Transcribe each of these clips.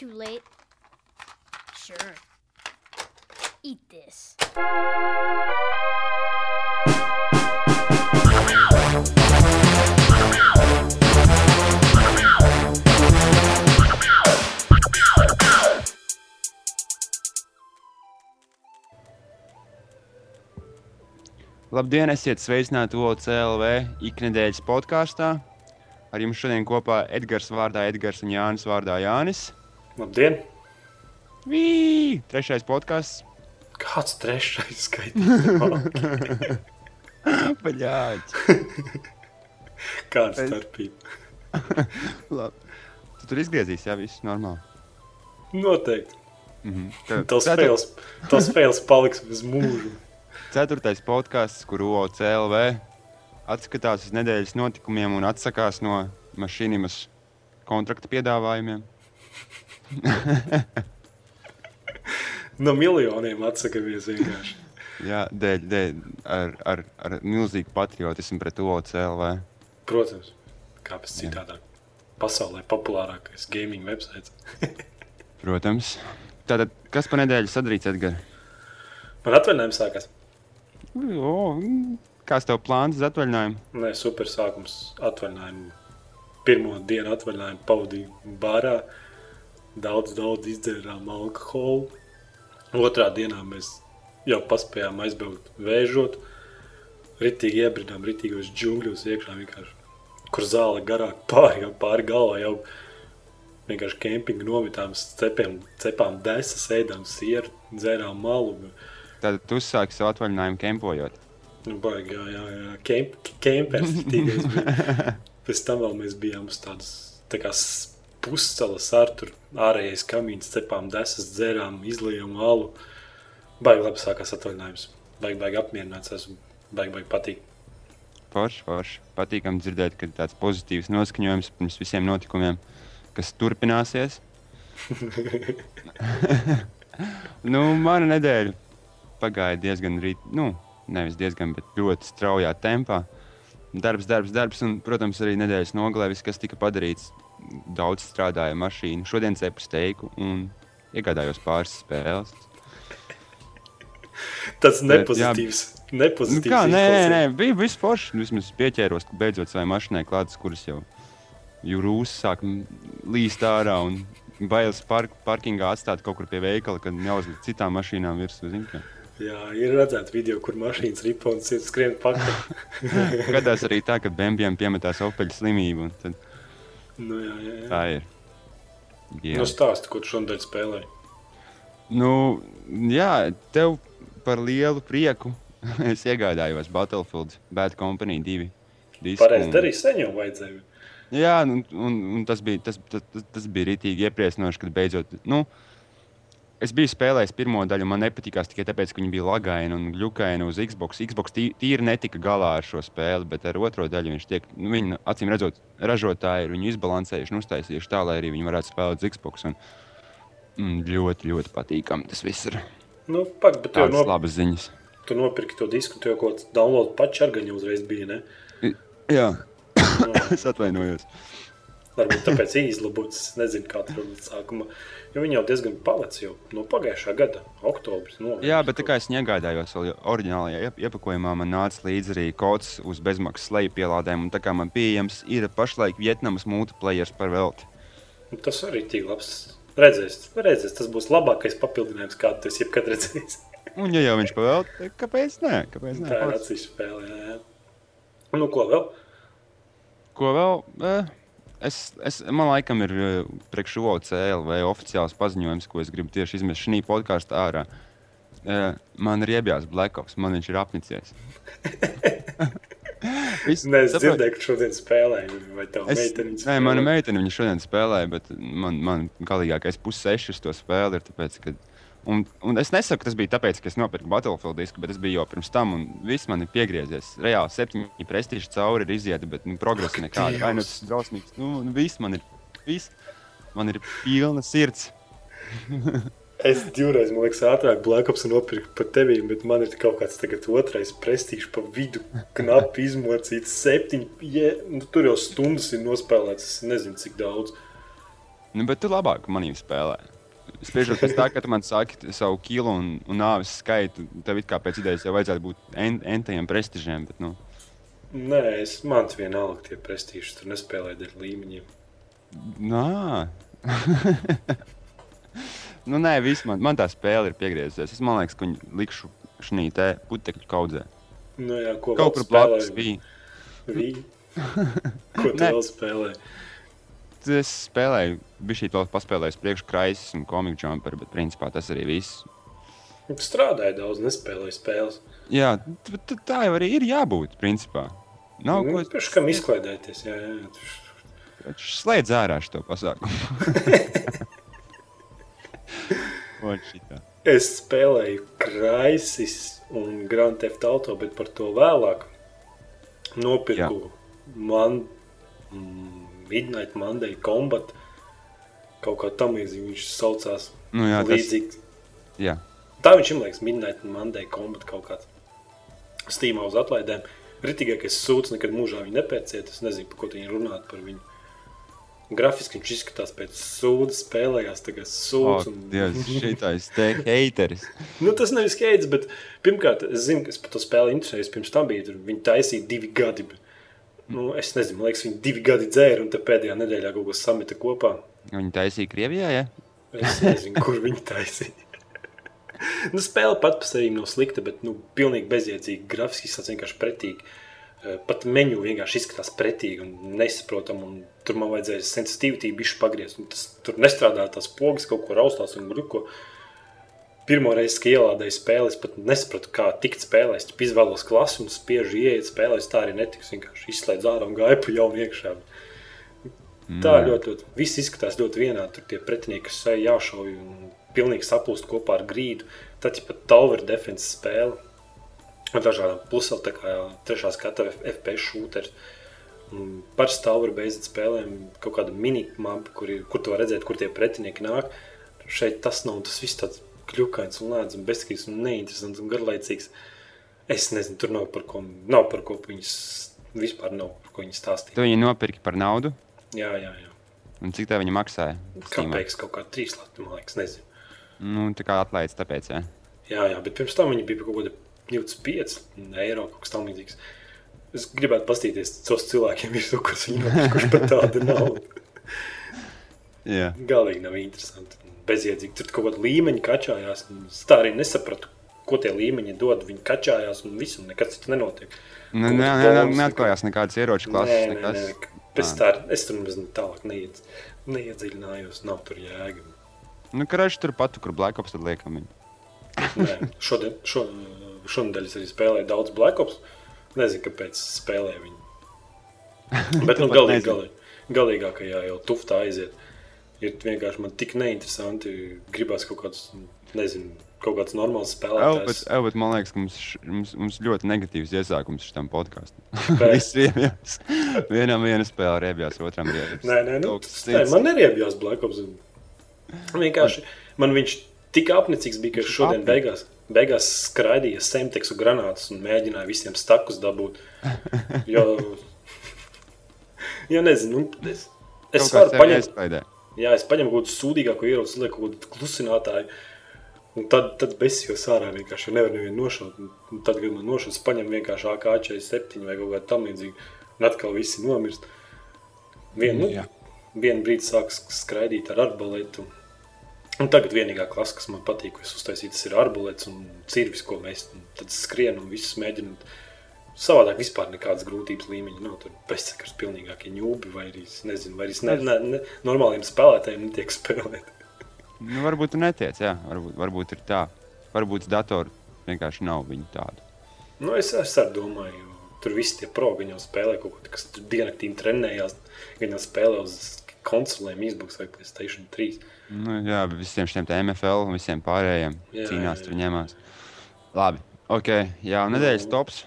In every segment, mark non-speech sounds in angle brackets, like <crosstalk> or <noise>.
too late? Sure. Eat this. Labdien, esiet sveicināti OCLV iknedēļas podkāstā. Ar jums šodien kopā Edgars vārdā Edgars un Jānis vārdā Jānis. Labdien! Vī! Trešais podkāsts. Kāds trešais skaitlis? <laughs> Paļāķis. <laughs> Kāda starpība? <laughs> Labi. Tu tur izgriezīs, jā, viss normāli. Noteikti. Mhm. Tev- Tas cetur- fails, tas fails paliks uz mūžu. Ceturtais podkāsts, kur OCLV atskatās uz nedēļas notikumiem un atsakās no mašīnas kontrakta piedāvājumiem. <laughs> No miljoniem atsakamies vienkārši. Jā, dēļ, dēļ ar, ar, ar milzīgu patriotismu pret OCLV. Protams, kāpēc citādāk. Pasaulē populārākais gaming websites. <laughs> Protams. Tātad, kas pa nedēļu sadarīts, Edgars? Man atvaļinājums sākās. O, Kāds tev plāns uz atvaļinājumu? Nē, super sākums atvaļinājumu. Pirmo dienu atvaļinājumu pavadīju bārā. Daudz, daudz izdzērām alkoholu. Otrā dienā mēs jau paspējām aizbraukt vēžot. Ritīgi iebridām, ritīgos džungļos iekšā vienkārši. Kur zāle garāk <laughs> pāri, jau pāri galvā jau vienkārši kempinga novietām, cepiem, cepām desas, ēdām sieru, dzērām malu. Tad tu sāki savu atvaļinājumu kempojot. Nu, baigi, jā, jā, jā. Kemp, kempers <laughs> tīgais bija. Pēc tam vēl mēs bijām uz tādas tā kā puscelas ar tur ārējais kamīns, cepām desas, dzērām, izlijām alu. Baigi labi sākās atvaļinājums. Baigi, baigi apmierināts esmu. Baigi, baigi patīk. Forši, forši. Patīkami dzirdēt, ka tāds pozitīvs noskaņojums pirms visiem notikumiem, kas turpināsies. <laughs> nu, mana nedēļa pagāja diezgan rīt, nu, nevis diezgan, bet ļoti straujā tempā. Darbs, darbs, darbs, un, protams, arī nedēļas nogalē viss, kas tika padarīts. Daudz strādāja mašīna. Šodien cepu steiku un iegādājos pāris spēles. Tas Bet, nepozitīvs. Nu, Nepozitīvs. kā, nē, nē, nē, bija viss forši. Nu, Vismaz pieķēros beidzot savai mašīnai klāts, kuras jau jūrūs sāk līst ārā un bailes park, parkingā atstāt kaut kur pie veikala, kad neuzlikt citām mašīnām virsū. Jā, ir redzēts video, kur mašīnas ripo un ciet skrien pakaļ. <laughs> Gadās arī tā, ka bēnbiem piemetās opeļu slimību. un Tad nu, jā, jā, jā. tā ir. Jā. Nu, stāsti, ko tu šodien spēlēji. Nu, jā, tev par lielu prieku <laughs> es iegādājos Battlefield Bad Company 2. disku Pareizi un- darīji, sen jau vajadzēja. Jā, nu, un, un tas bija, tas, tas, tas, tas bija rītīgi iepriecinoši, kad beidzot. Nu, es biju spēlējis pirmo daļu, man nepatīkās tikai tāpēc, ka viņi bija lagaini un glukaini uz Xbox. Xbox tī- tīri netika galā ar šo spēli, bet ar otro daļu viņš tiek, nu, viņi, acīm redzot, ražotāji ir viņu izbalansējuši un uztaisījuši tā, lai arī viņi varētu spēlēt uz Xbox. Un, mm, ļoti, ļoti patīkami tas viss ir. Nu, pak, bet tu jau Tādas no, labas ziņas. Tu nopirki to disku, tu jau kaut kādā download pačā ar gaņu uzreiz bija. Ne? Jā, Nu, <coughs> es atvainojos. Varbūt tāpēc izlabots. Es nezinu, kā tur bija sākumā. Jo viņi jau diezgan palicis jau no pagājušā gada, oktobris. Novembris, Jā, bet tā kā es negādājos vēl oriģinālajā iep- iepakojumā, man nāca līdzi arī kods uz bezmaksas leju pielādēm. Un tā kā man pieejams ir pašlaik Vietnamas multiplayer par velti. Nu, Tas arī ir labs. Redzēs, redzēs, tas būs labākais papildinājums, kādu es jebkad redzēju. Un, ja jau viņš pavēl, tad kāpēc nē? Kāpēc nē? Tā ir atsevišķa spēle. Jā, jā. Nu, ko vēl? Ko vēl? Eh, Es, es, man laikam ir eh, priekš OCL vai oficiāls paziņojums, ko es gribu tieši izmest šī podkāstā ārā. Eh, Man ir iebjās Black Ops, man viņš ir apnicies. <laughs> Viss- Nē, es saproti? dzirdēju, ka šodien spēlēju. Vai tā Es, meitene? nē, mana meitene viņa šodien spēlēja, bet man, man galīgākais pussešs to spēli ir. Tāpēc, ka, un, un es nesaku, tas bija tāpēc, ka es nopirku Battlefield disku, bet tas bija jau pirms tam, un viss man ir piegriezies. Reāli septiņi prestiži cauri ir izieti, bet nu, progresa nekāda. Vai nu tas ir drausmīgs? Nu, nu, viss man ir, viss. Man ir pilna sirds. <laughs> Es divreiz, man liekas, ātrāk Black Ops nopirku par tevi, bet man ir kaut kāds tagad otrais prestīžs pa vidu. Knapi <laughs> izmocīts, septiņi. Ja, nu, tur jau stundas ir nospēlēts, es nezinu, cik daudz. Nu, bet tu labāk manī spēlē. Spriežot pēc tā, ka tu man saki savu kilu un, un nāves skaitu, tev it kā pēc idejas jau vajadzētu būt en, entajiem prestižiem. Bet, nu, Nē, es man tas vienalga tie prestīži, tur nespēlēju dēļ līmeņiem. nā. <laughs> nu, nē, viss man, man tā spēle ir piegriezusies. Es domāju, ka viņi likšu šī te putekļu kaudzē. Nu, jā, ko Kaut kur blakus bija. Vī. <laughs> Ko tu vēl spēlēji? Es spēlēju, bija šī vēl paspēlējis priekš kraisis un komiku jumper, bet principā tas arī viss. Strādāju daudz, nespēlēju spēles. Jā, tā jau arī ir jābūt. Principā. Nav Nu, ko Pēc kam izklaidēties? Jā, jā. tu- slēdz ārā šo pasākumu. <laughs> Es spēlēju Crisis un Grand Theft Auto, bet par to vēlāk nopirku man mm, Midnight Monday Combat. Kaut kā tam līdzīgi viņš saucās. Nu, jā, tas, Līdzīgi. jā. Tā viņš ir liekas, Midnight Monday Combat kaut kāds. Steamā uz atlaidēm. Ritīgākais sūds nekad mūžā viņu nepērciet. Es nezinu, par ko viņi runāt par viņu. Grafiski viņš izskatās pēc sūda, spēlējās tagad sūds. un- Dievs, šitais te heiteris. <laughs> Nu, tas nevis skaidrs, bet pirmkārt, es zinu, ka es par to spēli interesējos. Pirms tam bija tur, viņi taisīja divi gadi. Bet, nu, es nezinu, man liekas, viņi divi gadi dzēra un pēdējā nedēļā kaut ko sameta kopā. Viņi taisīja Krievijā, ja? Es nezinu, kur viņi taisīja. <laughs> nu, spēle pat par sevi nav slikta, bet nu, pilnīgi bezjēdzīga. Grafiski tas vienkārši pretīgi. Eh, Pat menu vienkārši izskatās pretīgi un nesaprotami. Un tur man vajadzēja sensitivitāti pagriezt. un Tas, tur nestrādā tās pogas, kaut ko raustās un gruko. Pirmo reizi, kad ielādēju spēli, es pat nesapratu, kā tikt spēlē. Es izvēlos klasi un spiežu ieiet spēlē. Es tā arī netiku. Es vienkārši izslēdzu ārā un gāju pa jaunu iekšā. Tā ļoti, ļoti. Viss izskatās ļoti vienādi. Tur tie pretinieki, kas sēž jāšauj un pilnīgi saplūst kopā ar grīdu. Tad ir pat tower defense spēle. Ar dažādām pusēm, tā kā trešā skata FPS šūteris. Par stāvru beidzot spēlēm kaut kāda mini-mapa, kur, kur vari redzēt, kur tie pretinieki nāk. Šeit tas nav tas viss tāds kļukains un lēns un bezskīgs un neinteresants un garlaicīgs. Es nezinu, tur nav par ko, nav par ko viņas vispār nav par ko viņi stāstīt. Tu viņu nopirki par naudu, Jā, jā, jā. un cik tā viņa maksāja? Kāpēc kaut kā trīs lati, man liekas, nezinu. Nu, tā kā atlaids, tāpēc, jā. Jā, jā, bet pirms tam viņi bija par kaut kāda 25 eiro, kaut kas tamlīdzīgs. Es gribētu paskatīties, tos cilvēkiem ir kaut kas viņa, kurš pat tāda nav. jā. Galīgi nav interesanti. Bezjēdzīgi. Tur kaut kāda līmeņa kačājās. Es tā arī nesapratu, ko tie līmeņi dod. Viņi kačājās un viss, un nekas cits nenotiek. Nē, nē, nē, neatklājās nekādas ieroču Nē, klases. nē, nekas. nē. Pēc tā, es tur nemaz tālāk neiedz, neiedziļinājos. Nav tur jēga. Nu, karāši tur pat, kur Black Ops tad liekam. viņu. Nē, šodien, šo, šonadēļ es arī spēlēju daudz Black Ops. Nezinu, kāpēc spēlēju viņu. <laughs> Bet nu, galīgi, galīgi, galīgākajā jau tuftā aiziet. Ir vienkārši man tik neinteresanti. Gribās kaut kāds, nezinu, kaut kāds normāls Jā, bet, spēlētājs. jā, bet man liekas, ka mums, mums, mums ļoti negatīvs iesākums šim podkāstam. <laughs> Viss. Vienam viena spēle riebjās, otram riebjās. Nē, nē, nu, nē man neriebjās Black Ops. Vienkārši man viņš tik apnicīgs bija, ka es šodien apni- beigās, beigās skraidīju semteksu granātus un mēģināju visiem stakus dabūt. <laughs> Jo, jo nezinu, nu, es, es varu paņemt, iespaidē. Jā, es paņemu kaut kādu sūdīgāku ieroci, lieku kaut kādu klusinātāju. Un tad, tad besijos ārā vienkārši nevar nevienu nošaut. Un- tad, kad man nošaut, es paņemu vienkārši AK-47 vai kaut kā tam līdzīgu. Un atkal visi nomirst. Vien, nu, Jā. vienu brīdi sāk sk- skraidīt ar arbaletu. Un tagad vienīgā klase, kas man patīk, ko es uztaisīju, tas ir arbalets un cirvis, ko mēs tad skrienam un visus mēģinam. Savādāk vispār nekādas grūtības līmeņa nav. Tur bezsakars pilnīgākie ņūbi vai arī, es nezinu, vai arī ne, ne, ne, normāliem spēlētājiem netiek spēlēt. Nu, varbūt netiec, jā. Varbūt, varbūt ir tā. Varbūt datoru vienkārši nav viņu tādu. Nu, es, es arī domāju, tur visi tie pro, viņi jau spēlē kaut ko, kas tur diennaktīm trenējās. Viņi jau spēlē uz konsolēm, Xbox vai Playstation 3. Nu, jā, visiem šiem MFL un visiem pārējiem Jā, cīnās, jā, tur jā. ņemās. Labi, ok. Jā, un nedēļas Nu. tops.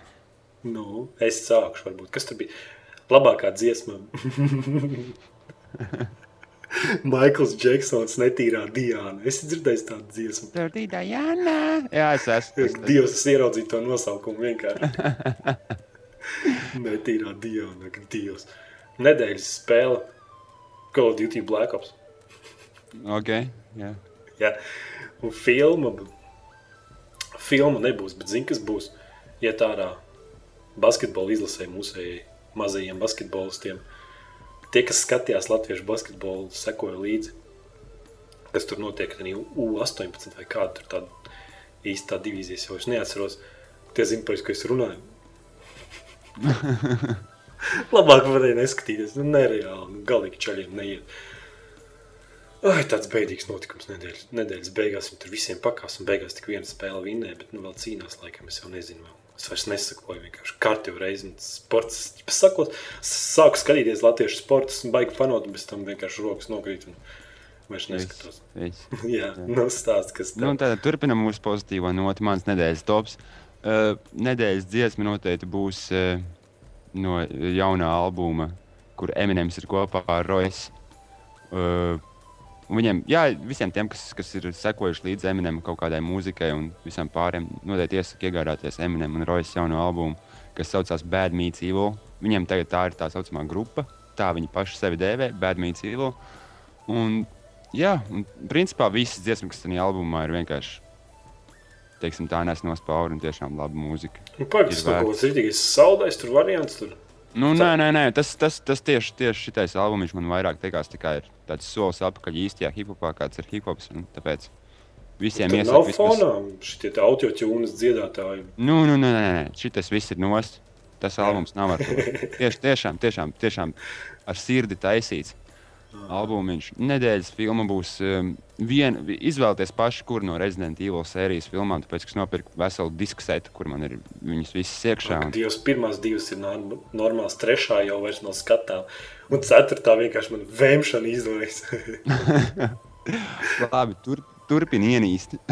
Nu, es sākšu, varbūt. Kas tur bija? Labākā dziesma. <laughs> Maikls Džeksons netīrā Diana. Es dzirdēju tādu dziesmu. Tur bija Diana. Jā, es esmu. es- Dievs, es ieraudzīju to nosaukumu vienkārši. <laughs> netīrā Diana, ak, Dievs. Nedēļas spēle Call of Duty Black Ops. Okay, jā. Ja? Un filma, filma nebūs, bet zini, kas būs. Iet ārā basketbola izlasē mūsējai mazajiem basketbolistiem. Tie, kas skatījās latviešu basketbolu, sekoja līdzi, kas tur notiek, arī U18 vai kāda tur tāda īsta divīzijas, jau es neatceros. Tie zina, par ko es runāju. <laughs> Labāk varēja neskatīties. Nu, nereāli. Nu, galīgi čaļiem neiet. Ai, tāds bēdīgs notikums nedēļas, nedēļas beigās. Viņi tur visiem pakās un beigās tik viena spēle vinnēja, bet nu vēl cīnās laikam. Es jau nezinu. Vēl. Es vairs nesakoju, vienkārši kārtīgi reizi. Sports, sakot, sāku skatīties latviešu sportus un baigi fanot, un bez tam vienkārši rokas nokrīt. Un... Vairs neskatos. Viss. <laughs> Jā, nu stāst, kas Nu, tev. tad turpinam mūsu pozitīvo noti. Mans nedēļas tops. Uh, nedēļas dziesma noteikti būs uh, no jaunā albuma, kur Eminems ir kopā ar Rojas. Uh, viņiem, jā, visiem tiem, kas, kas ir sekojuši līdzi Eminemam kaut kādai mūzikai un visam pārējiem, noteikti iesaku iegādāties Eminem un Rojas jaunu albumu, kas saucās Bad Meets Evil. Viņiem tagad tā ir tā saucamā grupa, tā viņi paši sevi dēvē, Bad Meets Evil. Un, jā, un principā visas dziesmas, kas tajā albumā ir vienkārši, teiksim, tā nes no spauri un tiešām laba mūzika. Nu, Pagaidzi, ir tas kaut kāds rītīgais saldais tur variants. Tur. Nu, nē, nē, nē, tas, tas, tas tieši, tieši šitais albums man vairāk likās tikai ir tāds solis atpakaļ īstajā hip-hopā, kāds ir hip-hops. un Tāpēc visiem Tur iesaku nav vismaz- fonā šitie autotūnas dziedātāji. Nu, nu, nē, nē, nē, šitas viss ir nost. Tas albums nav ar to. <laughs> Tieši, tiešām, tiešām, tiešām ar sirdi taisīts. Albumiņš. Nedēļas filma būs um, viena. Izvēlieties paši, kur no Resident Evil sērijas filmām, tāpēc, es nopirku veselu disku setu, kur man ir viņas visas iekšā. Un, Dievs, pirmās divas ir norm- normāls, trešā jau vairs nav skatām. Un ceturtā vienkārši man vēmšana izlaiž. <laughs> labi, tur, turpini ienīst. <laughs>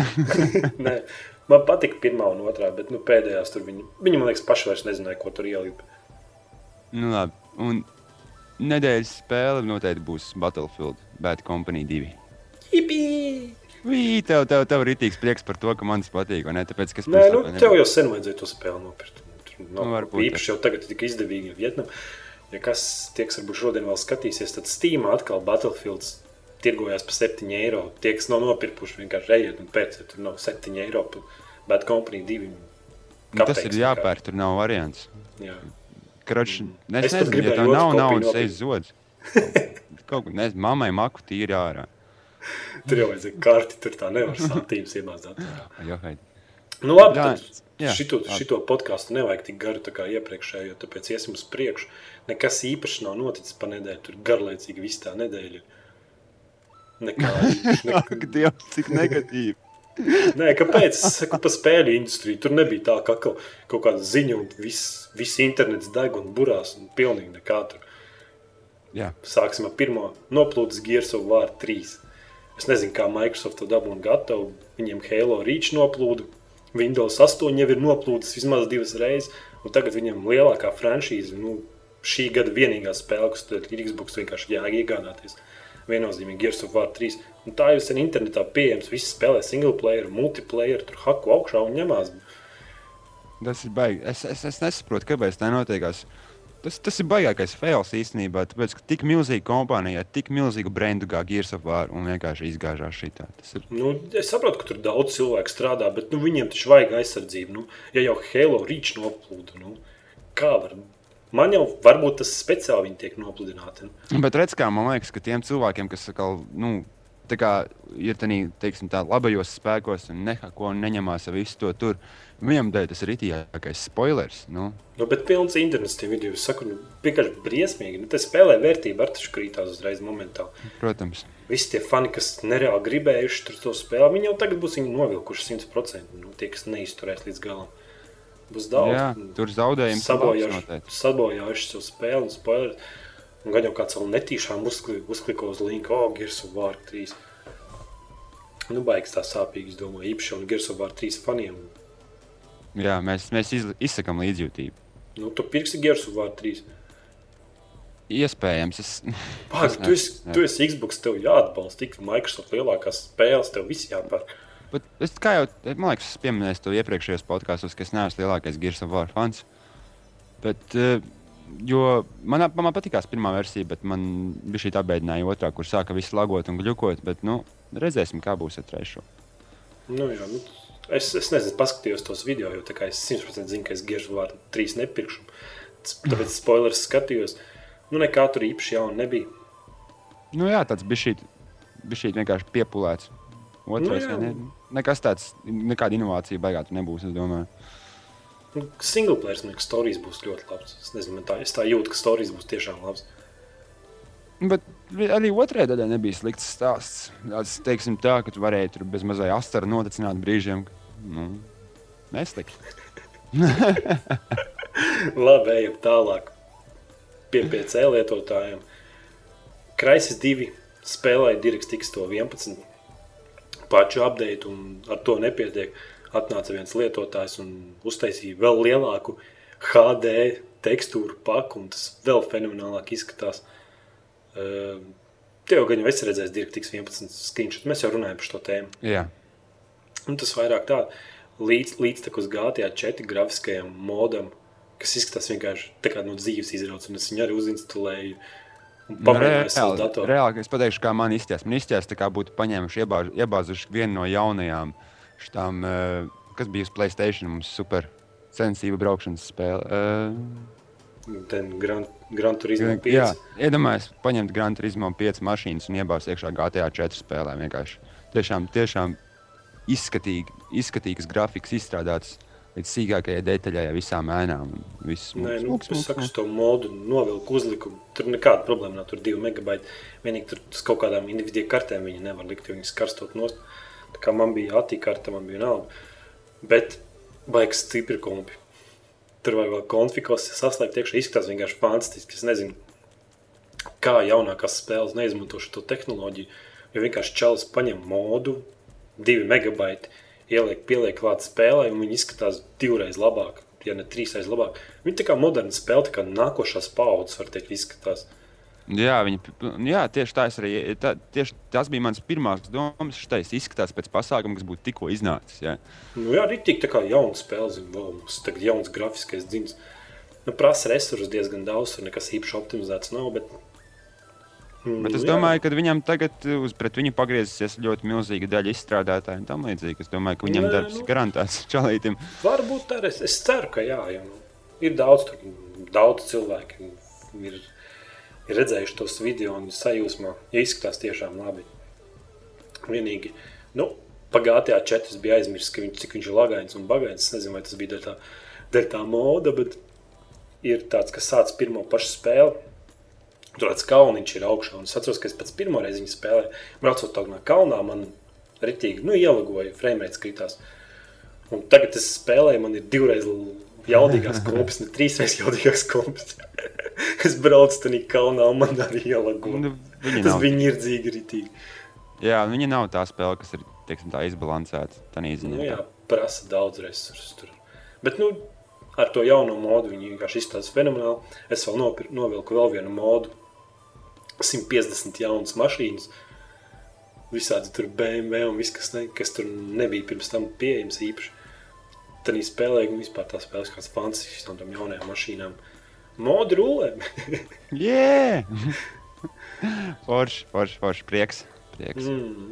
Man patika pirmā un otrā, bet nu, pēdējās tur viņi, viņi, man liekas, paši vairs nezināja, ko tur ielikt. nu, labi. Un nedēļas spēle noteikti būs Battlefield Bad Company 2. Jipī! Vī, tev, tev, tev ir rītīgs prieks par to, ka man tas patīk. Ne? Tāpēc, Nē, nu, tev nebiju- jau sen vajadzēja to spēli nopirkt. Tur nav Nu, varbūt, īpaši jau tagad tik izdevīgi Vietnam. Ja kas tie, kas varbūt šodien vēl skatīsies, tad Steam atkal Battlefields tirgojās par 7 eiro. Tie, kas nav nopirkuši, vienkārši ejiet un pēc, ja tur nav 7 eiro. Bad Company 2. Nu, tas ir jāpērk, tur nav variants. Jā. Kroč, Mm. Es es nezinu, ja tev nav naudas, ej zods. Kaut kā, mammai maku tīri ārā. Tur jau vajadzēja karti, tur tā nevar santīmas iemācīt. <laughs> Jā, hei. Nu, labi, tad jā, šito, labi. šito podkāstu nevajag tik garu tā kā iepriekšējo, tāpēc iesim uz priekšu. Nekas īpašs nav noticis pa nedēļu, tur garlaicīgi viss tā nedēļa. Nekā <laughs> īpaši, Ak. Dievs, cik negatīvi. Nē, kāpēc? Es saku par spēļu industriju. Tur nebija tā, ka kaut, kaut kāda ziņa un viss, viss internets deg un burās un pilnīgi nekā tur. Jā, Sāksim ar pirmo noplūdes Gears of War 3. Es nezinu, kā Microsoft to dabūna gatavu. Viņiem Halo Reach noplūda. Windows 8 jau ir noplūdis vismaz divas reizes. Un tagad viņam lielākā franšīze, nu, šī gada vienīgā spēle, kas tur ir Xbox vienkārši jāiegādāties. Viennozīmīgi Gears of War 3. Un tā jau sen internetā pieejams. Visi spēlē single player, multiplayer, tur haku augšā un ņemās. tas ir baigi. Es, es, es nesaprotu, kāpēc tā notiekās. Tas, tas ir baigākais fails īstenībā, tāpēc, ka tik milzīga kompānija, tik milzīga brendu kā Gears of War un vienkārši izgāžās šī tā. Ir Nu, es saprotu, ka tur daudz cilvēku strādā, bet nu, viņiem taču vajag aizsardzību. Nu, ja jau Halo Reach noplūda, nu, kā var? Man jau varbūt tas speciāli viņi tiek nopludināti. Bet redz, kā man liekas, ka tiem cilvēkiem, kas atkal, nu, tā kā ir tādā labajos spēkos un nehako un neņemās ar visu to tur, viņam dēļ tas ir itīgākais spoilers. Nu, Nu, bet pilns internets tie video, saku, nu, vienkārši briesmīgi. Nu, tas spēlē vērtība ar taču krītās uzreiz momentāli. protams. Visi tie fani, kas nereāli gribējuši tur to spēli, viņi jau tagad būs viņu novilkuši 100%. Nu, tie, kas neizturēs līdz galam. Būs daudz. Jā, tur labs sabojājuši, sabojājuši šo spēli un spoileri. Un gan jau kāds vēl netīšām uzkli- uzkliko uz linku, oh, Gears of War 3. Nu, baigs tā sāpīgi, es domāju, īpaši un Gears of War 3 faniem. Jā, mēs, mēs izl- izsakām līdzjūtību. Nu, tu pirksi Gears of War 3. Iespējams, es. <laughs> Es tu, esi, tu esi Xbox, tev jāatbalsta, tik Microsoft lielākās spēles, tev viss jāpērk. Bet es kā jau man liekas, es pieminēju to iepriekšējos podkāstos, ka es neesmu lielākais Gears of War fans. Bet uh, Jo man, man patīkās pirmā versija, bet man bija šī tā beidināja otrā, kur sāka viss lagot un gļukot. Bet, nu, redzēsim, kā būs ar trešo. Nu, jā, nu, es, es nezinu, paskatījos tos video, jo es 100% zinu, ka es giežu vārdu trīs nepirkšu. Tas- Tāpēc spoilers skatījos. Nu, nekā tur īpaši jauna nebija. Nu, jā, tāds bija šī, vienkārši piepūlēts. Otrais, Nu, nu, ne, nekas tāds, nekāda inovācija baigā tur nebūs. Nu, Single player, man liekas, stāstījis būs ļoti labs. Es nezinu, tā, es tā jūtu, ka stāstījis būs tiešām labs. Bet arī otrajā daļā nebija slikts stāsts. Tas, teiksim, tā, ka tu varēji tur bez mazai astara noticināt brīžiem. Nu, neslikti. <laughs> Labi, ejam tālāk. Pie PC lietotājiem. Kraisis 2 spēlēja DirectX 11 pašu update, un ar to nepietiek. Atnāca viens lietotājs un uztaisīja vēl lielāku HD tekstūru paku, un tas vēl fenomenālāk izskatās. Uh, Te jau gan jau esi redzējis DirectX 11 screenshot, mēs jau runājam par šo tēmu. Jā, Un tas vairāk tā līdz, līdz takus GTA 4 grafiskajam modam, kas izskatās vienkārši tā kā no dzīves izrauts, un es viņu arī uzinstalēju. un Savu reāli, reāli, es pateikšu, kā man izties. Man izties, kā būtu paņēmuši, iebāž, iebāzuši vienu no jaunajām, šitām, uh, kas bija uz Playstation, mums super sensīva braukšanas spēle. Uh, Ten Gran, Gran Turismo 5. jā, iedomājieties, paņemt Grand Turismo 5 mašīnas un iebāzt iekšā GTA 4 spēlē. Vienkārši. Tiešām, tiešām izskatīgi, izskatīgs grafiks izstrādāts līdz sīkākajai detaļai, visām ēnām. Viss Nē, smuks, nu, smuks, es saku, uz to modu novilku uzlikumu. Tur nekāda problēma nav. Tur 2 megabaiti. Vienīgi tur uz kaut kādām individuālām kartēm viņi nevar likt, jo viņas karstot nost. Tā kā man bija attīkarta, man bija nauda. Bet baigs stipri kompi. Tur vajag vēl konfikos saslēgt iekšā. Izskatās vienkārši fantastiski. Es nezinu, kā jaunākās spēles neizmanto šo tehnoloģiju. Jo vienkārši čalis paņem modu, 2 megabaiti, ieliek, pieliek klāt spēlē, un viņi izskatās divreiz labāk, ja ne trīsreiz labāk. Viņi tā kā moderna spēle, tā kā nākošās paudzes, var teikt, izskatās. Jā, viņi, jā, tieši tā arī. Tā, tieši tas bija mans pirmās domas. Šis izskatās pēc pasākuma, kas būtu tikko iznācis. Jā. Nu, jā, arī tā kā jauna spēle, vēl mums tagad jauns grafiskais dzins. Nu, prasa resursus diezgan daudz, tur nekas īpaši optimizēts nav, bet... Mm, Bet es jā. domāju, ka viņam tagad uz pret viņu pagriezīsies ļoti milzīga daļa izstrādātāju un tam līdzīgi. Es domāju, ka viņam Nē, darbs nu. garantēts <laughs> čalītam. Varbūt ir. Es, es ceru, ka jā, jo nu, ir daudz, daudz cilvēku, ir, ir redzējuši tos video un sajūsmā. Ja izskatās tiešām labi. Vienīgi, nu, pagātnē četras bija aizmirsts, ka viņš, cik viņš ir lagains un bagains. Es nezinu, vai tas bija dēļ tā, dēļ tā moda, bet ir tāds, kas sācis pirmo pašu spēli. Tur tāds kalniņš ir augšā. Es atceros, ka es pēc pirmā reizi viņu spēlēju. Braucot tādā kalnā, man ritīgi nu, ielagoja, framerēts kritās. Un tagad es spēlēju, man ir divreiz jaudīgāks <laughs> kompis, ne trīsreiz jaudīgāks kompis. <laughs> es braucu tajā kalnā, un man arī ielagoja. Nu, Tas nav, bija nirdzīgi, ritīgi. jā, viņa nav tā spēle, kas ir teiksim, tā izbalansēta. Tā Nu, jā, prasa daudz resursu tur. Bet, nu, ar to jauno modu viņi vienkārši izstāsta fenomenāli. Es vēl novilku vēl vienu modu. 150 jaunas mašīnas. Visādi tur BMW un viss, kas, ne, kas tur nebija pirms tam pieejams īpaši. Tad viņi spēlēja, un vispār tā spēles kāds fantastisks no tām jaunajām mašīnām. Modi rulē. <laughs> Yeah! <laughs> forši, forši, forši. Prieks. prieks. mm.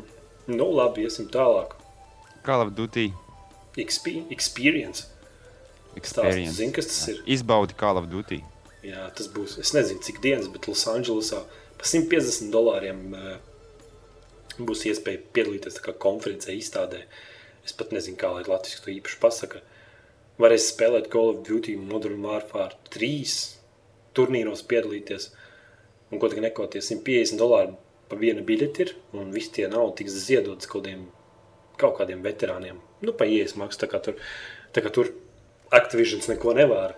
Nu, labi, iesim tālāk. Call of Duty XP, experience. Experience. zini, kas tas ir? Izbaudi Call of Duty. Jā, tas būs. Es nezinu, cik dienas, bet Losandželosā par 150 dolāriem eh, būs iespēja piedalīties konferencē, izstādē. Es pat nezinu, kā lai Latvijas to īpaši pasaka. Varēs spēlēt Call of Duty Modern Warfare 3 turnīros piedalīties. Un ko tik nekoties, 150 dolāri pa vienu biļeti ir, un visi tie nav tiks ziedots kaut kādiem, kaut kādiem veterāniem. Nu, pa ielas maksu, tā kā tur, tā kā tur Activisions neko nevar.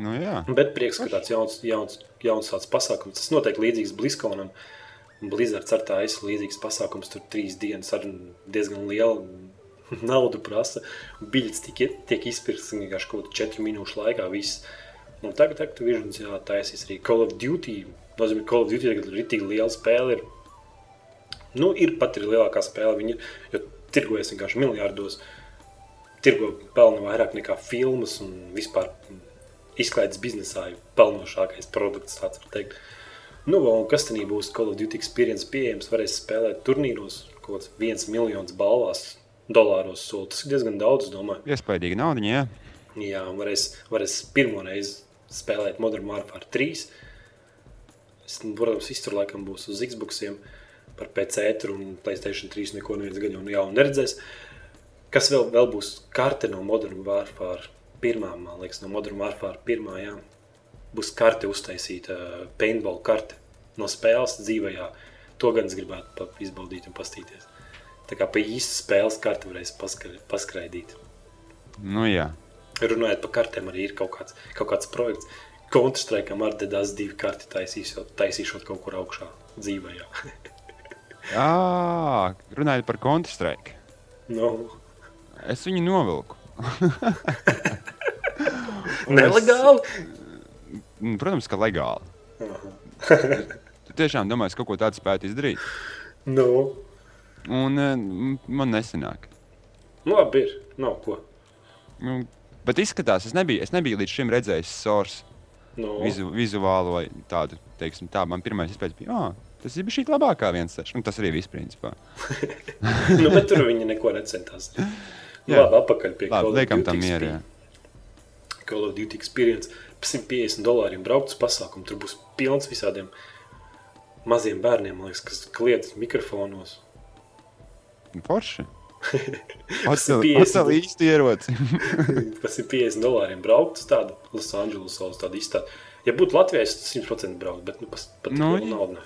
Nu, jā. Bet prieks, ka tāds jauns, jauns, jauns tāds pasākums. Tas noteikti līdzīgs Bliskonam. Blizzards ar tā ir līdzīgs pasākums. Tur trīs dienas ar diezgan lielu <laughs> naudu prasa. Biļets tiek, tiek izpirkts vienkārši kaut kādā četru minūšu laikā. Viss. Un tagad Activisions jā, taisīs arī Call of Duty. Nozīmē, Call of Duty tagad ir tik liela spēle. Ir. Nu, ir pat ir lielākā spēle. Viņa jo tirgojas vienkārši miljardos. Tirgo pelna vairāk nekā filmas un vispār izklaides biznesā ir pelnošākais produkts, tāds var teikt. Nu, un kas tad būs Call of Duty experience pieejams, varēs spēlēt turnīros, kaut kāds viens miljons balvās, dolāros soli. Tas ir diezgan daudz, domāju. Iespaidīgi naudiņa, jā. Jā, un varēs, varēs pirmo reizi spēlēt Modern Warfare 3. Es, nu, protams, iztur laikam būs uz Xboxiem par PC ētru un Playstation 3 neko neviens gaļu un jaunu neredzēs. Kas vēl, vēl būs karte no Modern Warfare pirmā, man liekas, no Modern Warfare pirmā, jā. Būs karte uztaisīta, paintball karte no spēles dzīvajā. To gan es gribētu izbaudīt un pastīties. Tā kā pa īstu spēles karti varēs paskra, paskraidīt. Nu, jā. Runājot par kartēm, arī ir kaut kāds, kaut kāds projekts. Counter-Strike ar DDS divu karti taisīšot, taisīšot kaut kur augšā dzīvajā. <laughs> À, runājot par Counter-Strike. nu, Es viņu novilku. <laughs> nelegāli. Mm, Protams, ka legāli. Tu tiešām domāji, ka kaut ko tādu spētu izdarīt. Nu, Un eh, man nesanāk. nu, labi, ir. Nav ko. Nu, bet izskatās, es nebiju, es nebiju līdz šim redzējis source Nu, vizu, vizuālo vai tādu, teiksim, tā. Man pirmais izpētes bija, ah, tas ir šī labākā viens sešs. Nu, tas arī viss, principā. <laughs> nu, bet tur viņi neko necentās. <laughs> Jā. labi, atpakaļ pie Labi, Call of Duty expe- Call of Duty experience. Par 150 dolāriem braukt uz pasākumu. Tur būs pilns visādiem maziem bērniem, liekas, kas kliedz mikrofonos. Forši. <laughs> 50. īsti ieroci. Tas ir 50 dolāriem braukt uz tādu Losandželosā, uz tādu izstādi. Ja būtu Latvijas, tas 100% braukt, bet nu, pas, pat Nu, naudu.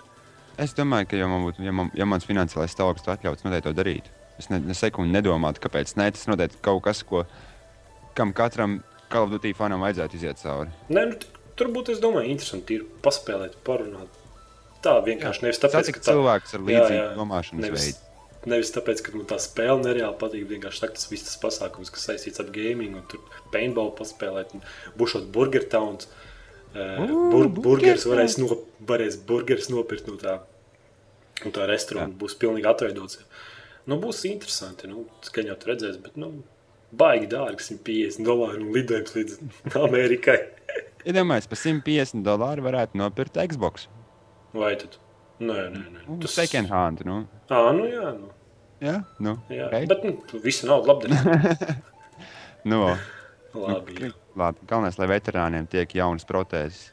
es domāju, ka, ja, man būtu, ja, man, ja mans finansiālais stāvoklis to atļauts, noteikti to darītu. Es ne, ne sekundi nedomātu, kāpēc. Nē, tas noteikti kaut kas, ko, kam katram Duty fanam vajadzētu iziet cauri. Nē, nu, tur būtu, es domāju, interesanti ir paspēlēt, parunāt. Tā vienkārši nevis tāpēc, ka tā, cilvēks ar Jā, līdzīgu jā. domāšanas nevis, veidu. nevis tāpēc, ka man tā spēle nereāli patīk. Vienkārši tā, tas viss tas pasākums, kas saistīts ar gaming, un tur paintball paspēlēt, un būšot burger towns. Uh, bur Burger burgers Town. varēs, no, varēs burgers nopirkt no tā. Un tā restorāna būs pilnīgi atveidots. Nu, būs interesanti. Nu, tur redzēs, bet nu, baigi dārgi 150 dolāri un lidojums līdz Amerikai. <laughs> Iedomājieties, par 150 dolāru varētu nopirkt Xbox. Vai tad? Nē, nē, nē. Tas ir second hand. Nu. Ā, nu jā, nu, Jā, nu, jā. ok. Bet nu, visu naudu labdarīt. <laughs> <laughs> nu, Labi, jā. labi. Galvenais, lai veterāniem tiek jaunas protēzes.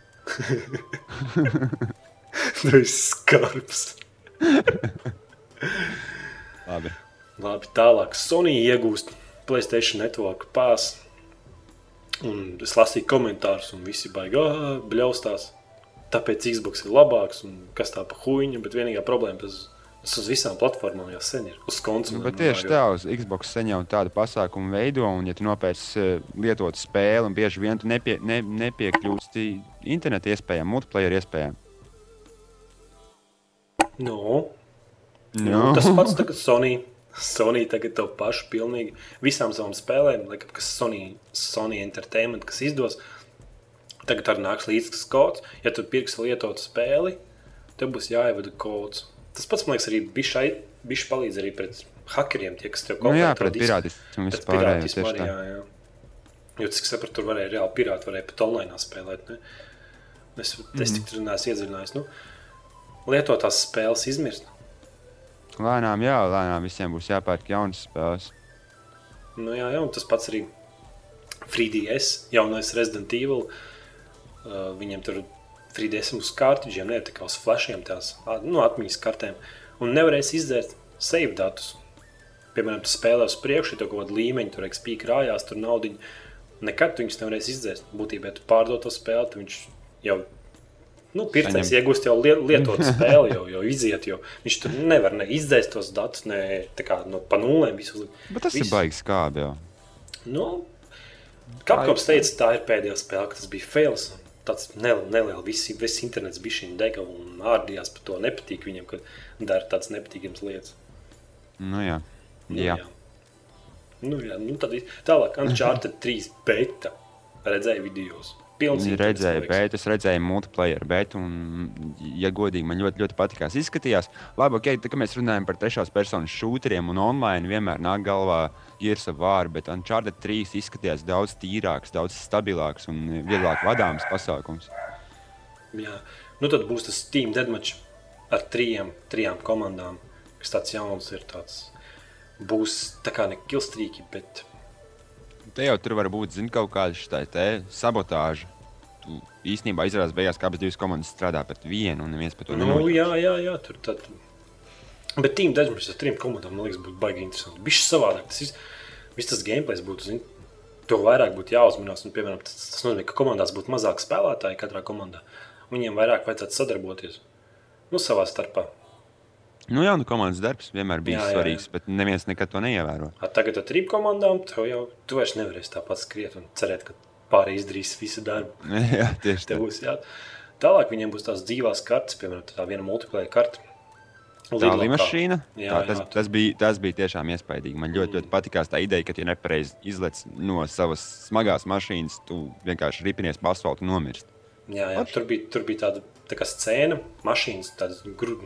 Tu esi skarbs. Labi. Labi, tālāk. Sony iegūst Playstation Network pās. Un es lasīju komentārus, un visi baigā bļaustās. Tāpēc Xbox ir labāks, un kas tā pa huīņa, bet vienīgā problēma tas tas uz visām platformām jau sen ir. Uz Nu, konsolēm. bet tieši tā, uz Xbox sen jau tādu pasākumu veido, un, ja tu nopērci eh, lietotu spēli, un bieži vien tu nepie, ne, nepiekļūsti interneta iespējām, multiplayer iespējām. Nu, Nu. Nu, tas pats tagad Sony. Sony tagad to pašu pilnīgi visām savām spēlēm, laikam, kas Sony, Sony Entertainment, kas izdos. Tagad arī nāks līdzi tas kods. Ja tu pirksi lietotu spēli, tev būs jāievada kods. Tas pats, man liekas, arī bišķi palīdz arī pret hakeriem, tie, kas tev Nu, jā, to pret disku- pirātismu un pret pirātismu tā. jā, jā. Jo, cik sapratu, tur varēja reāli pirāti varēja pat online spēlēt. Ne? Es, es tik tur neesmu iedziļinājies. Nu, lietotās spēles izmirst. Lēnām, jā, lēnām visiem būs jāpērk jaunas spēles. Nu, jā, jā, un tas pats arī 3DS, jaunais Resident Evil. Uh, viņiem tur 3DS uz kārtiņiem, ne tikai uz flashiem, tās nu, atmiņas kartēm. Un nevarēs izdzēst save datus. Piemēram, tu spēlē uz priekšu, ja tev kaut kāda līmeņa, tur XP krājās, tur naudiņa. Nekad tu viņus nevarēsi izdzēst. Būtībā, ja tu pārdod to spēli, tad viņš jau. Nu, Pircējs iegūst jau lie- lietotu <laughs> spēli, jau, jau iziet. Jau. Viņš tur nevar ne izdzēst tos datus, ne tā kā no pa nulēm. Visu, Bet tas visu. ir baigi skābi jau. Nu, Kapkops teica, tā ir pēdējā spēle, ka tas bija fails. un Tāds neliels, neliels, viss, viss internets bija šī dega un ārdījās par to. Nepatīk viņam, ka dara tādas nepatīkamas lietas. Nu, jā. Nu, jā. jā. Nu, jā, nu, tad tālāk, Uncharted 3 beta. Redzēju video. Redzēja, paliks. bet es redzēju multiplayer, bet, un, ja godīgi, man ļoti, ļoti patīkās. Izskatījās, labi, ok, tā kā mēs runājam par trešās personas šūteriem un online, vienmēr nāk galvā Gears of War, bet Uncharted 3 izskatījās daudz tīrāks, daudz stabilāks un vieglāk vadāms pasākums. Jā. Nu, tad būs tas Steam Deadmatch ar trijām, trijām komandām, kas tāds jauns ir. Tāds. Būs tā kā ne kilstrīki, bet Te jau tur var būt zin, kaut kāda šī sabotāža. Tu īstenībā izrādās beigās, ka abas divas komandas strādā pret vienu, un neviens par to nu, nenoķers. jā, jā, jā, tur tad. Bet Team Deadmatch ar trim komandām, man liekas, būtu baigi interesanti. Bišķi savādāk. Tas viss, viss tas gameplays būtu, zin, to vairāk būtu jāuzmanās. Un, piemēram, tas, tas nozīmē, ka komandās būtu mazāk spēlētāji katrā komandā. Viņiem vairāk vajadzētu sadarboties. Nu, savā starpā. Nu, jā, nu, komandas darbs vienmēr bija Jā, jā, jā. svarīgs, bet neviens nekad to neievēro. A, tagad ar trim komandām tev jau tu vairs nevarēsi tāpat skriet un cerēt, ka pārējie izdarīs visu darbu. <laughs> jā, tieši tā. Būs jā. Tālāk viņiem būs tās dzīvās kartes, piemēram, tā viena multiplayer karte. Tā līnija, tas, jā. tas, bija, tas bija tiešām iespaidīgi. Man ļoti, ļoti patīkās tā ideja, ka, ja nepareizi izlec no savas smagās mašīnas, tu vienkārši ripinies pa asfaltam un nomirsti. Jā, jā. Tur, bija, tur bija tāda tā kā scēna, mašīnas, tādas gru,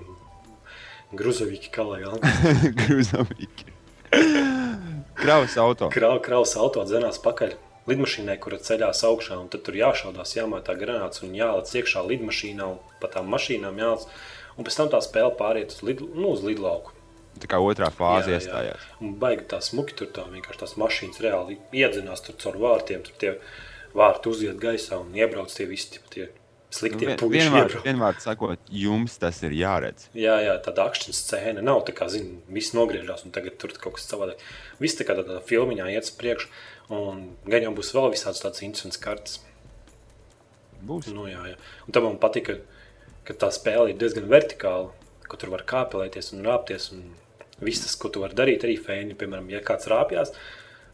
gruzovīgi, kā lai galvenais. <laughs> Grūzamīgi. Kravas auto. Krau, kraus auto dzenās pakaļ lidmašīnai, kura ceļās augšā, un tad tur jāšaudās, jāmētā granāts un jālec iekšā lidmašīnā un pa tām mašīnām jālec. Un pēc tam tā spēle pāriet uz, lid, nu, uz lidlauku. Tā kā otrā fāze Jā, jā. iestājās. Baigi tā smuki tur tā vienkārši tās mašīnas reāli iedzinās tur caur vārtiem. Tur tie vārti uziet gaisā un iebrauc tie visi tie, tie sliktie Nu, puiši. vienvārds, iebrauc. vienvārds sakot, jums tas ir jāredz. Jā, jā, tāda akcijas scēna nav tā kā, zini, viss nogriežās un tagad tur kaut kas savādāk. Viss tā kā tādā filmiņā iet uz priekšu, un gan jau būs vēl visādas tādas interesantas kartas. Būs. Nu, jā, jā. Un tam man patīk, ka, ka tā spēle ir diezgan vertikāla, ka tur var kāpelēties un rāpties. Un viss tas, ko tu vari darīt, arī fēni, piemēram, ja kāds rāpjas,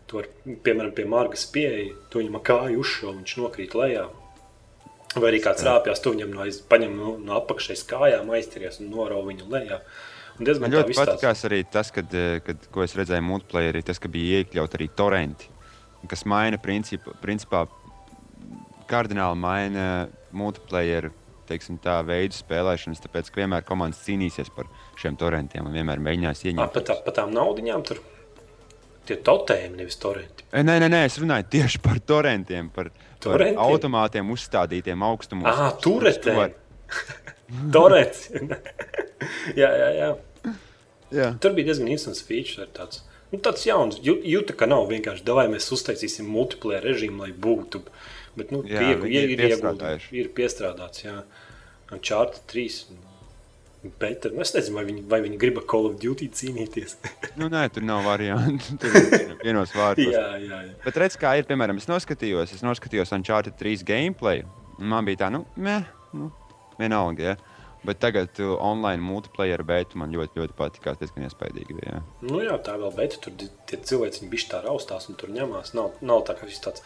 tu vari, piemēram, pie Margas pieeja, tu viņam kāju uzšauj, viņš nokrīt lejā. Vai arī kāds rāpjas, tu viņam no, aiz, paņem no, no apakšas kājām, aizturies un norauj viņu lejā. Man ļoti patīkās arī tas, kad, eh, kad, ko es redzēju multiplayerī, tas, ka bija iekļaut arī torrenti, kas maina principu, principā kardināli maina multiplayer teiksim, tā, veidu spēlēšanas, tāpēc ka vienmēr komandas cīnīsies par šiem torrentiem un vienmēr mēģinās ieņemt. pat, tā, pat tām naudiņām tur tie totēmi, nevis torrenti. E, Nē, nē, nē, es runāju tieši par torrentiem, par, par Torrentiem? automātiem uzstādītiem augstumos. Ah, Uz turetēm. to- <laughs> Torrents. <laughs> jā, jā, jā. Jā. Tur bija diezgan interesants feature. Tāds, nu, tāds jauns, ju- jūta, ka nav vienkārši davai mēs uztaisīsim multiplayer režīmu, lai būtu. Bet, nu, Jā, viņi ir ir, ir, ir piestrādāts. Jā, un Charta 3. Bet nu, es nezinu, vai viņi, vai viņi grib ar Call of Duty cīnīties. <laughs> Nu, nē, tur nav variantu. Tur ir vienos vārdos. jā, jā, jā. Bet redz, kā ir, piemēram, es noskatījos, es noskatījos Uncharted 3 gameplay. Man bija tā, nu, mē, nu vienalga. Ja? Bet tagad uh, online multiplayer beigas man ļoti, ļoti patīk. Tas diezgan iespaidīgi. Bija, ja. Nu, jā, tā vēl bet tur tie cilvēki viņi tā raustās un tur ņemās. Nav, nav tā, ka viss tāds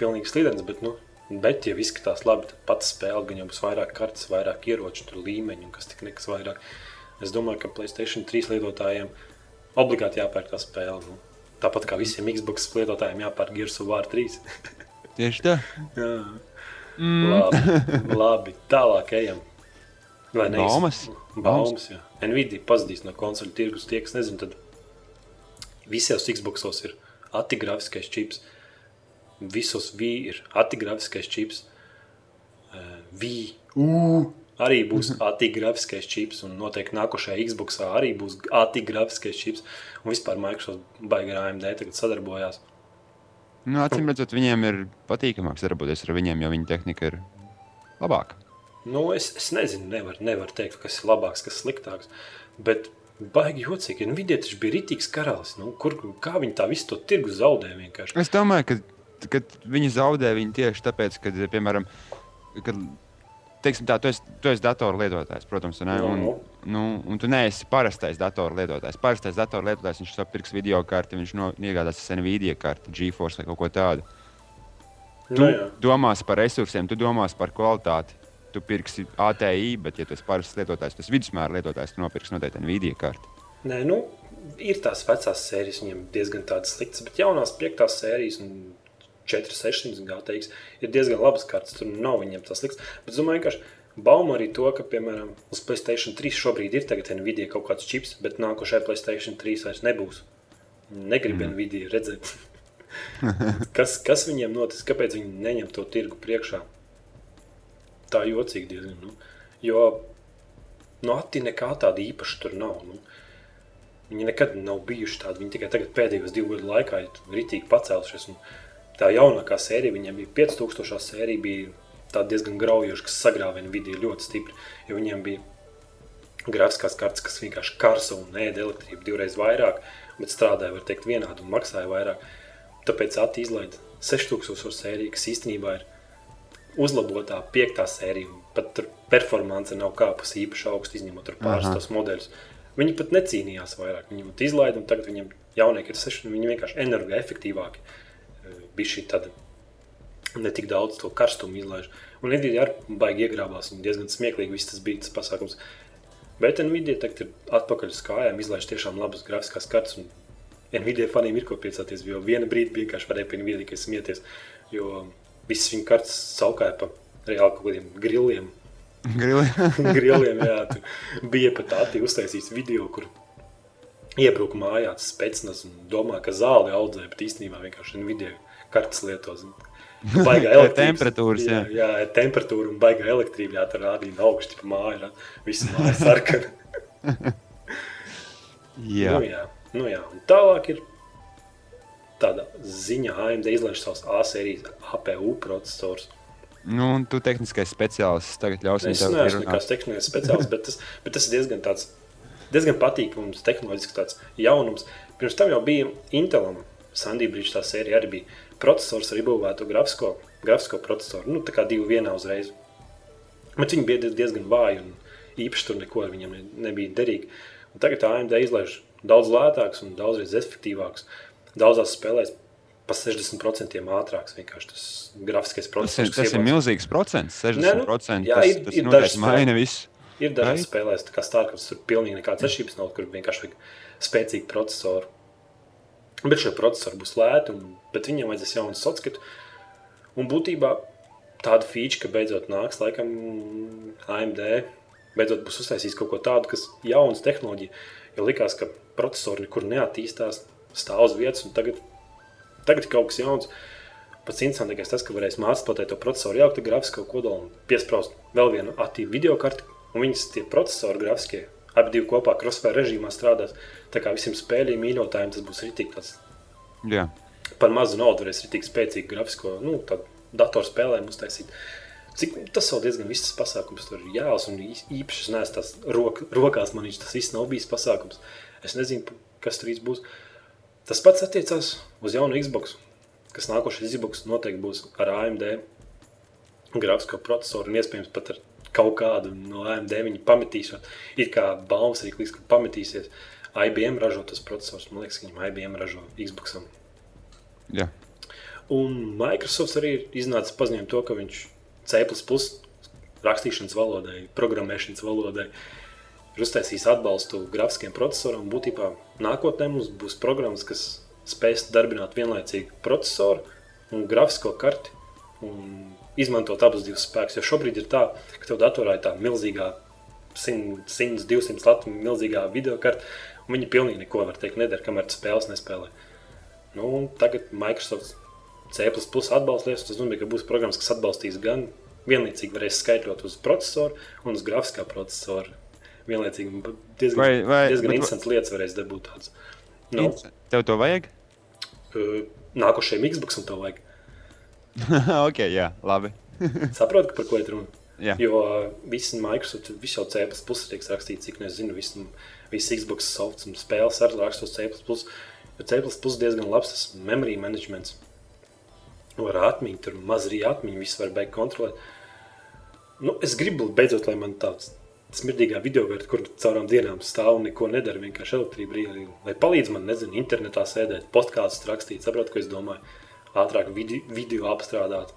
pilnīgi slidens, bet, nu, bet ja izskatās labi, tad pats spēle gan jau būs vairāk kartes, vairāk ieroču, tur līmeņu un kas tik nekas vairāk. Es domāju, ka Playstation 3 lietotājiem obligāti jāpērk tā spēle. Nu. Tāpat kā visiem Xbox lietotājiem jāpērk Gears of War 3. <laughs> Tieši tā. jā. Mm. Labi, <laughs> labi, tālāk ejam. Vai ne? Baumas? Baumas, jā. Nvidia pazudīs no konsoļu tirgus. Tie, kas nezina, tad visos Xboxos ir atigrafiskais čips. Visos V ir atigrafiskais čips. Eh, V U arī būs atigrafiskais čips. Un noteikti nākošajā Xboxā arī būs atigrafiskais čips. Un vispār Microsoft baigi ar AMD tagad sadarbojās. Nu, acīm redzot, viņiem ir patīkamāk sadarboties ar viņiem, jo viņa tehnika ir labāka. Nu, es, es nezinu, nevaru nevar teikt, kas ir labāks, kas sliktāks. Bet baigi jocīgi. Nu, Nvidia taču bija rītīgs karalis. Nu, kur, kā viņi tā visu to tirgu zaudēja vienkārši? Es domāju, ka, ka viņi zaudē viņu tieši tāpēc, ka, piemēram, kad, teiksim, tā, tu, esi, tu esi datoru lietotājs, protams, un, un, Nu. nu, un tu neesi parastais datoru lietotājs. Parastais datoru lietotājs viņš sapirks video karti, viņš no, iegādāsies Nvidia karti, GeForce vai kaut ko tādu. Tu Nu, jā. domās par resursiem, tu domās par kvalitāti. Tu pirksi ATI, bet, ja tu esi parasts lietotājs, tas vidusmēra lietotājs, tu nopirksi noteikti Nvidia karti. Nē, nu, ir tās vecās sērijas, viņiem diezgan tādas sliktas, bet jaunās piektās sērijas un 4600 GTX ir diezgan labas kartes. Tur nav viņiem tas liks. Bet es domāju, ka Bauma arī to, ka, piemēram, uz Playstation 3 šobrīd ir tagad Nvidia kaut kāds čips, bet nākošajā Playstation 3 vairs nebūs. Negribu mm. Nvidia redzēt. <laughs> kas, kas viņiem notiks? Kāpēc viņi neņem to tirgu priekšā? Tā jocīgi diezgan. Nu. Jo no nu, Ati nekā tāda īpaša tur nav. Nu. Viņi nekad nav bijuši tādi. Viņi tikai tagad pēdējos divu gadu laikā ir ritīgi pacēlušies. Un tā jaunākā sērija, viņiem bija 5000 sērija, bija diezgan graujoša, kas sagrāva Nvidia ļoti stipri. Jo viņiem bija grafiskās kartes, kas vienkārši karsa un ēda elektrību divreiz vairāk, bet strādāja, var teikt, vienādi un maksāja vairāk. Tāpēc Ati izlaida 6000 sēriju, kas īstenībā ir uzlabotā piektā sērija. Pat tur performance nav kāpusi īpaši augstu, izņemot pāris tos modeļus. Viņi pat necīnījās vairāk. Viņi pat izlaida, un tagad viņiem jaunieki ir seši, viņi vienkārši energoefektīvāki. Bija šī tāda ne tik daudz to karstumu izlaiž. Un Nvidia arī baigi iegrābās, un diezgan smieklīgi viss tas bija tas pasākums. Bet Nvidia tagad ir atpakaļ uz kājām, izlaiž tiešām labas grafiskās kartes. Nvidia faniem ir ko priecāties, jo viena brīdi vienkārši varēja pie Nvidia smieties, jo visas viņa kartes saukāja pa reāli kaut kādiem grilliem. Grilliem? <laughs> grilliem, jā. Bija pat tādi uztaisīts video, kur iebruka mājās spēcnas un domā, ka zāli audzē, bet īstenībā vienkārši Nvidia kartes lietos. Baigā <laughs> temperatūras, jā. Jā, jā, temperatūra un baigā elektrība, jā, tur rādīja augstu pa māju, jā. Visi māja sarkana. <laughs> jā. Nu, jā. Nu, jā. Un tālāk ir tāda ziņa, AMD izlaiž savus A sērijas APU procesorus. Nu, un tu tehniskais speciālists tagad ļausim es tev runāt. Es neesmu nekāds tehniskais speciālists, bet tas, bet tas ir diezgan tāds, diezgan patīkams, tehnoloģisks tāds jaunums. Pirms tam jau bija Intelam, Sandy Bridge tā sērija arī bija processors ar iebūvēto grafisko, grafisko procesoru. Nu, tā kā divi vienā uzreiz. Bet viņi bija diezgan vāji un īpaši tur neko ar viņiem nebija derīgi. Un tagad AMD izlaiž daudz lētāks un daudzreiz efektīvāks. Daudzās spēlēs pa 60% ātrāks. Vienkārši tas grafiskais process. Tas, tas ir milzīgs procents. 60% ne, nu, jā, tas, ir, tas ir noteikti maina visu. Ir dažas spēlēs, kā Starcraft, tur pilnīgi nekādas atšķirības nav, kur vienkārši vajag spēcīgu procesoru. Bet šie procesori būs lēti, un, bet viņiem vajadzēs jaunu sockatu. Un būtībā tāda feature, ka beidzot nāks, laikam, AMD beidzot būs uztaisījis kaut ko tādu, kas ir jauns tehnoloģija. Jo likās, ka procesori nekur neattīstās, stāv uz vietas, un tagad, tagad ir kaut kas jauns. Pats interesantākais tas, ka varēs mācīt to procesoru, jaukt grafisko kodolu un piesprāst vēl vienu aktīvu video karti, un viņas tie procesori grafiskie abi divi kopā crossfire režīmā strādās. Tā kā visiem spēļu mīļotājiem tas būs rītīgi tāds. Jā. Par mazu naudu varēs rītīgi spēcīgu grafisko, nu, tādu datorspēlēm uztaisīt. Cik, tas vēl diezgan viss pasākums tur ir jālas, un īpaši es neesmu tās rok, rokās, man viņš tas viss nav bijis pasākums. Es nezinu, kas tur īsti būs. Tas pats attiecās uz jaunu Xbox, kas nākošais Xbox noteikti būs ar AMD grafisko procesoru un iespējams pat ar kaut kādu no AMD viņi pametīs. Ir kā baumas arī kliks, ka pametīsies. IBM ražo tas processors, man liekas, ka viņam IBM ražo Xbox. Jā. Un Microsoft arī ir iznācis paziņot to, ka viņš C rakstīšanas valodai, programmēšanas valodai ir uztaisījis atbalstu grafiskiem procesoram. Būtībā nākotnē mums būs programmas, kas spēs darbināt vienlaicīgi procesoru un grafisko karti. Un izmantot abus divus spēkus. Jo šobrīd ir tā, ka tev datorā ir tā milzīgā 100, 100 200 latu milzīgā video karte, un viņi pilnīgi neko var teikt, nedara, kamēr spēles nespēlē. Nu, tagad Microsoft C atbalstīs, tas nozīmē, ka būs programmas, kas atbalstīs gan vienlaicīgi varēs skaitļot uz procesoru un uz grafiskā procesora. Vienlaicīgi diezgan, vai, vai, diezgan bet, interesants lietas varēs dabūt tāds. Nu, Tev to vajag? Nākošajam Xbox un to vajag. <laughs> ok, jā, labi. <laughs> Saprotu, par ko ir runa. Jā. Jo viss Microsoft, viss jau C tiek rakstīts, cik nu es zinu, viss, viss Xbox softs un spēles arī rakstos C. Jo C plus diezgan labs tas memory managements. Var atmiņu, tur maz arī atmiņu, viss var beigt kontrolēt. Nu, es gribu beidzot, lai man tāds smirdīgā video vērta, kur caurām dienām stāv un neko nedara, vienkārši elektrība brīvī, lai palīdz man, nezinu, internetā sēdēt, postkādus rakstīt, saprot, ko es domāju ātrāk vidi, video apstrādāt.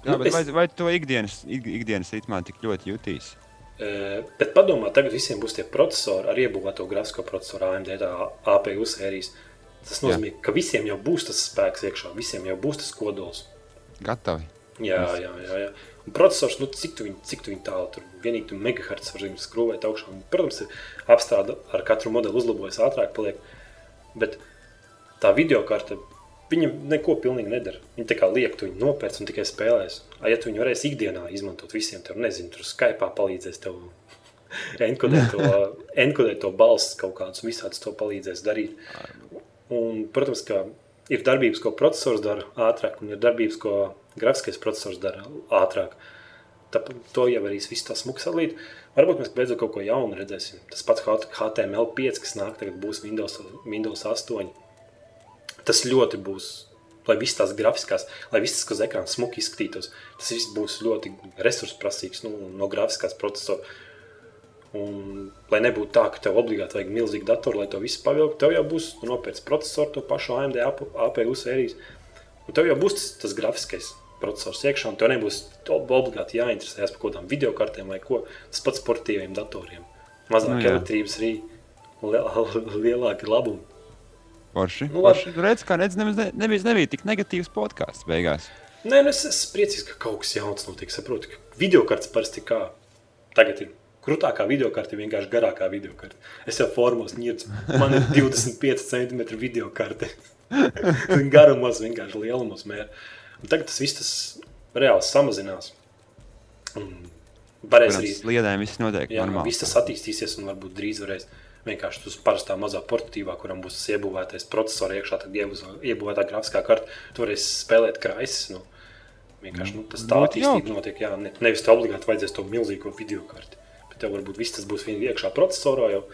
Jā, nu, es... vai, vai to ikdienas, ik, ikdienas ritmā tik ļoti jutīs? Uh, bet padomā, tagad visiem būs tie procesori ar iebūvēto grafisko procesoru AMD, APU sērijas. Tas nozīmē, Jā. ka visiem jau būs tas spēks iekšā, visiem jau būs tas kodols. Gatavi. Jā, jā, jā. jā. Un processors, nu, cik tu viņu, cik tu viņu tālu tur vienīgi tu megahertz var viņu skrūvēt augšā. Un, protams, apstrāde ar katru modeli uzlabojas ātrāk paliek, bet tā video karte, viņa neko pilnīgi nedara. Viņa tā kā liek, tu viņu nopērc un tikai spēlēs. A, ja tu viņu varēsi ikdienā izmantot visiem, tev nezinu, tur Skype palīdzēs tev <laughs> enkodēt to, enkodēt to balss kaut kādus, visādus to palīdzēs darīt. Un, protams, ka ir darbības, ko processors dara ātrāk, un ir darbības, ko grafiskais processors dara ātrāk. Tāpēc to jau arī viss tā smuki salīt. Varbūt mēs beidzot kaut ko jaunu redzēsim. Tas pats HTML5, kas nāk tagad būs Windows, Windows 8. Tas ļoti būs, lai viss tās grafiskās, lai viss kas uz ekrāna smuki izskatītos, tas viss būs ļoti resursprasīgs nu, no grafiskās procesora. Un, lai nebūtu tā, ka tev obligāti vajag milzīgu datoru, lai to visu pavilktu, tev jau būs nopērts procesors, to pašu AMD APU sērijas. Un tev jau būs tas, tas grafiskais processors iekšā, un tev nebūs obligāti jāinteresējas par kaut kādām video kartēm vai ko. Tas pats sportīviem datoriem. Mazāk nu, elektrības arī <laughs> lielāki labumi. Porši. Nu, Porši. Redz, kā redz, nebija, nebija, nebija tik negatīvs podkāsts beigās. Nē, nu es esmu priecīgs, ka kaut kas jauns notiek. Saprotu, ka video kartes parasti kā tagad ir Krūtākā video karte ir vienkārši garākā video karte. Es jau formos nirdu. Man ir 25 cm video karte. Garumos vienkārši lielumos mērā. Tagad tas viss tas reāli samazinās. Un varēs arī sliedēm viss notiek jā, normāli. Viss tas attīstīsies un varbūt drīz varēs vienkārši uz parastā mazā portatīvā, kuram būs iebūvētais processors iekšā, tad iebūvētā grafiskā karte, tu varēsi spēlēt kraises. Nu, vienkārši nu, tas tā attīstība notiek, jā, ne, nevis te obligāti vajadzēs to milzīgo video karti tev varbūt viss tas būs iekšā procesorā jau.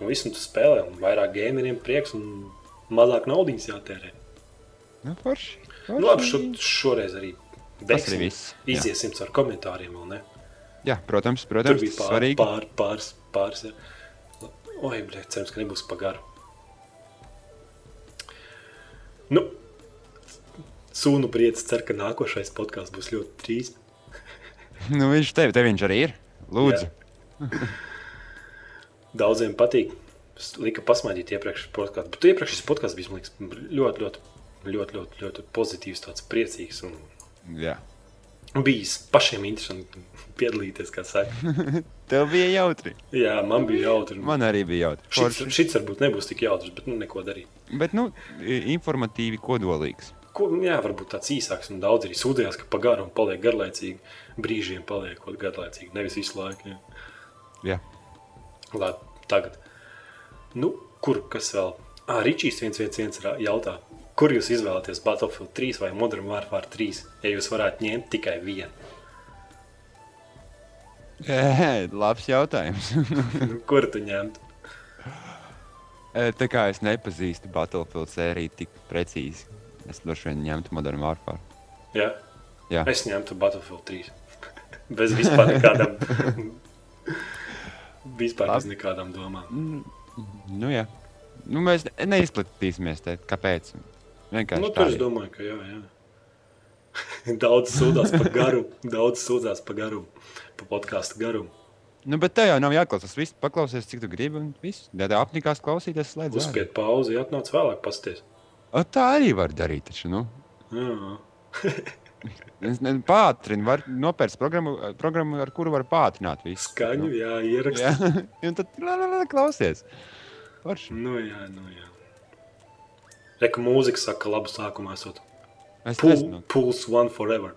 Un viss tu spēlē, un vairāk gameriem prieks, un mazāk naudas jātērē. Nu, forši. forši. Nu, labi, šo, šoreiz arī beigsim, iziesim ar komentāriem. Jā, protams, protams. Tur bija pār, svarīgi. pār, pāris, pāris. Ja. Oi, blē, cerams, ka nebūs pagaru. Nu, Sūnu priecas cer, ka nākošais podkāsts būs ļoti drīz. <laughs> nu, viņš tev, tev viņš arī ir. Lūdzu. Daudziem patīk. Es lika pasmaidīt iepriekš podkāstu. Bet iepriekš šis podkāsts bija liekas, ļoti, ļoti, ļoti, ļoti, ļoti pozitīvs, tāds priecīgs. Un... Jā. Bijis pašiem interesanti <laughs> piedalīties, kā saka. <laughs> Tev bija jautri. Jā, man bija jautri. Man arī bija jautri. Šits, šits varbūt nebūs tik jautrs, bet nu neko darīt. Bet, nu, informatīvi kodolīgs. Ko, jā, varbūt tāds īsāks un daudz arī sūdzējās, ka pa garu un paliek garlaicīgi. Brīžiem paliek kaut garlaicīgi, nevis visu laiku. Jā. Jā. Labi, tagad. Nu, kur kas vēl? Ah, Ričijs 111 jautā, kur jūs izvēlaties Battlefield 3 vai Modern Warfare 3, ja jūs varētu ņemt tikai vienu? E, <laughs> labs jautājums. <laughs> Nu, kur tu ņemtu? Tā kā es nepazīstu Battlefield sēriju tik precīzi, es droši vien ņemtu Modern Warfare. Jā? Jā. Es ņemtu Battlefield 3. <laughs> Bez vispār nekādām Vispār bez nekādām domām. Mm, nu, jā. Nu, mēs neizplatīsimies te. Kāpēc? Vienkārši nu, tur es domāju, ka jā, jā. <laughs> daudz sūdzās par garumu, daudz sūdzās par garumu, par podkāstu garumu. Nu, bet tev jau nav jāklausās. Viss paklausies, cik tu gribi. Un viss. Ja tev apnikās klausīties, slēdz. Uzspied pauzi, atnāc vēlāk pasties. O, tā arī var darīt. Taču, nu. Jā. <laughs> Pātrini, var nopērts programmu, programmu, ar kuru var pātrināt visu. Skaņu, nu. jā, ierakstīt. Jā, <laughs> un tad la, la, la, klausies. Varši. Nu jā, nu jā. Reku mūzika saka labu sākumu esot. Es nezinu. Pulse one forever.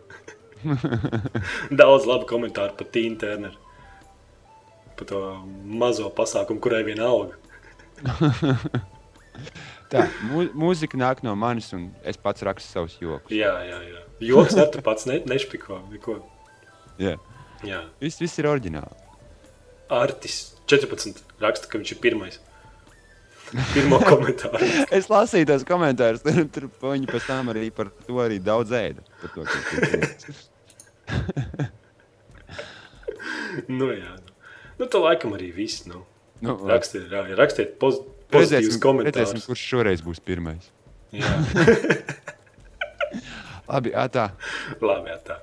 <laughs> Daudz labu komentāru par Tīnu Turneru. Par to mazo pasākumu, kurai viena alga. <laughs> Tā, mū, mūzika nāk no manis, un es pats rakstu savus joks. Jā, jā, jā. Joks ar tu pats ne, nešpiko neko. Jā. Jā. Viss, viss ir oriģināli. Artis 14 raksta, ka viņš ir pirmais. Pirmo komentāru. <laughs> es lasīju tos komentārus, tur, tur viņi pēc tam arī par to arī daudz ēda. To, <laughs> nu jā. Nu, tā laikam arī viss. Nu. Nu, rakstiet, jā, rakstiet poz, pozitīvus komentārus. redzēsim, kurš šoreiz būs pirmais. Jā. <laughs> Labi, ā, tā. Labi, jā, tā.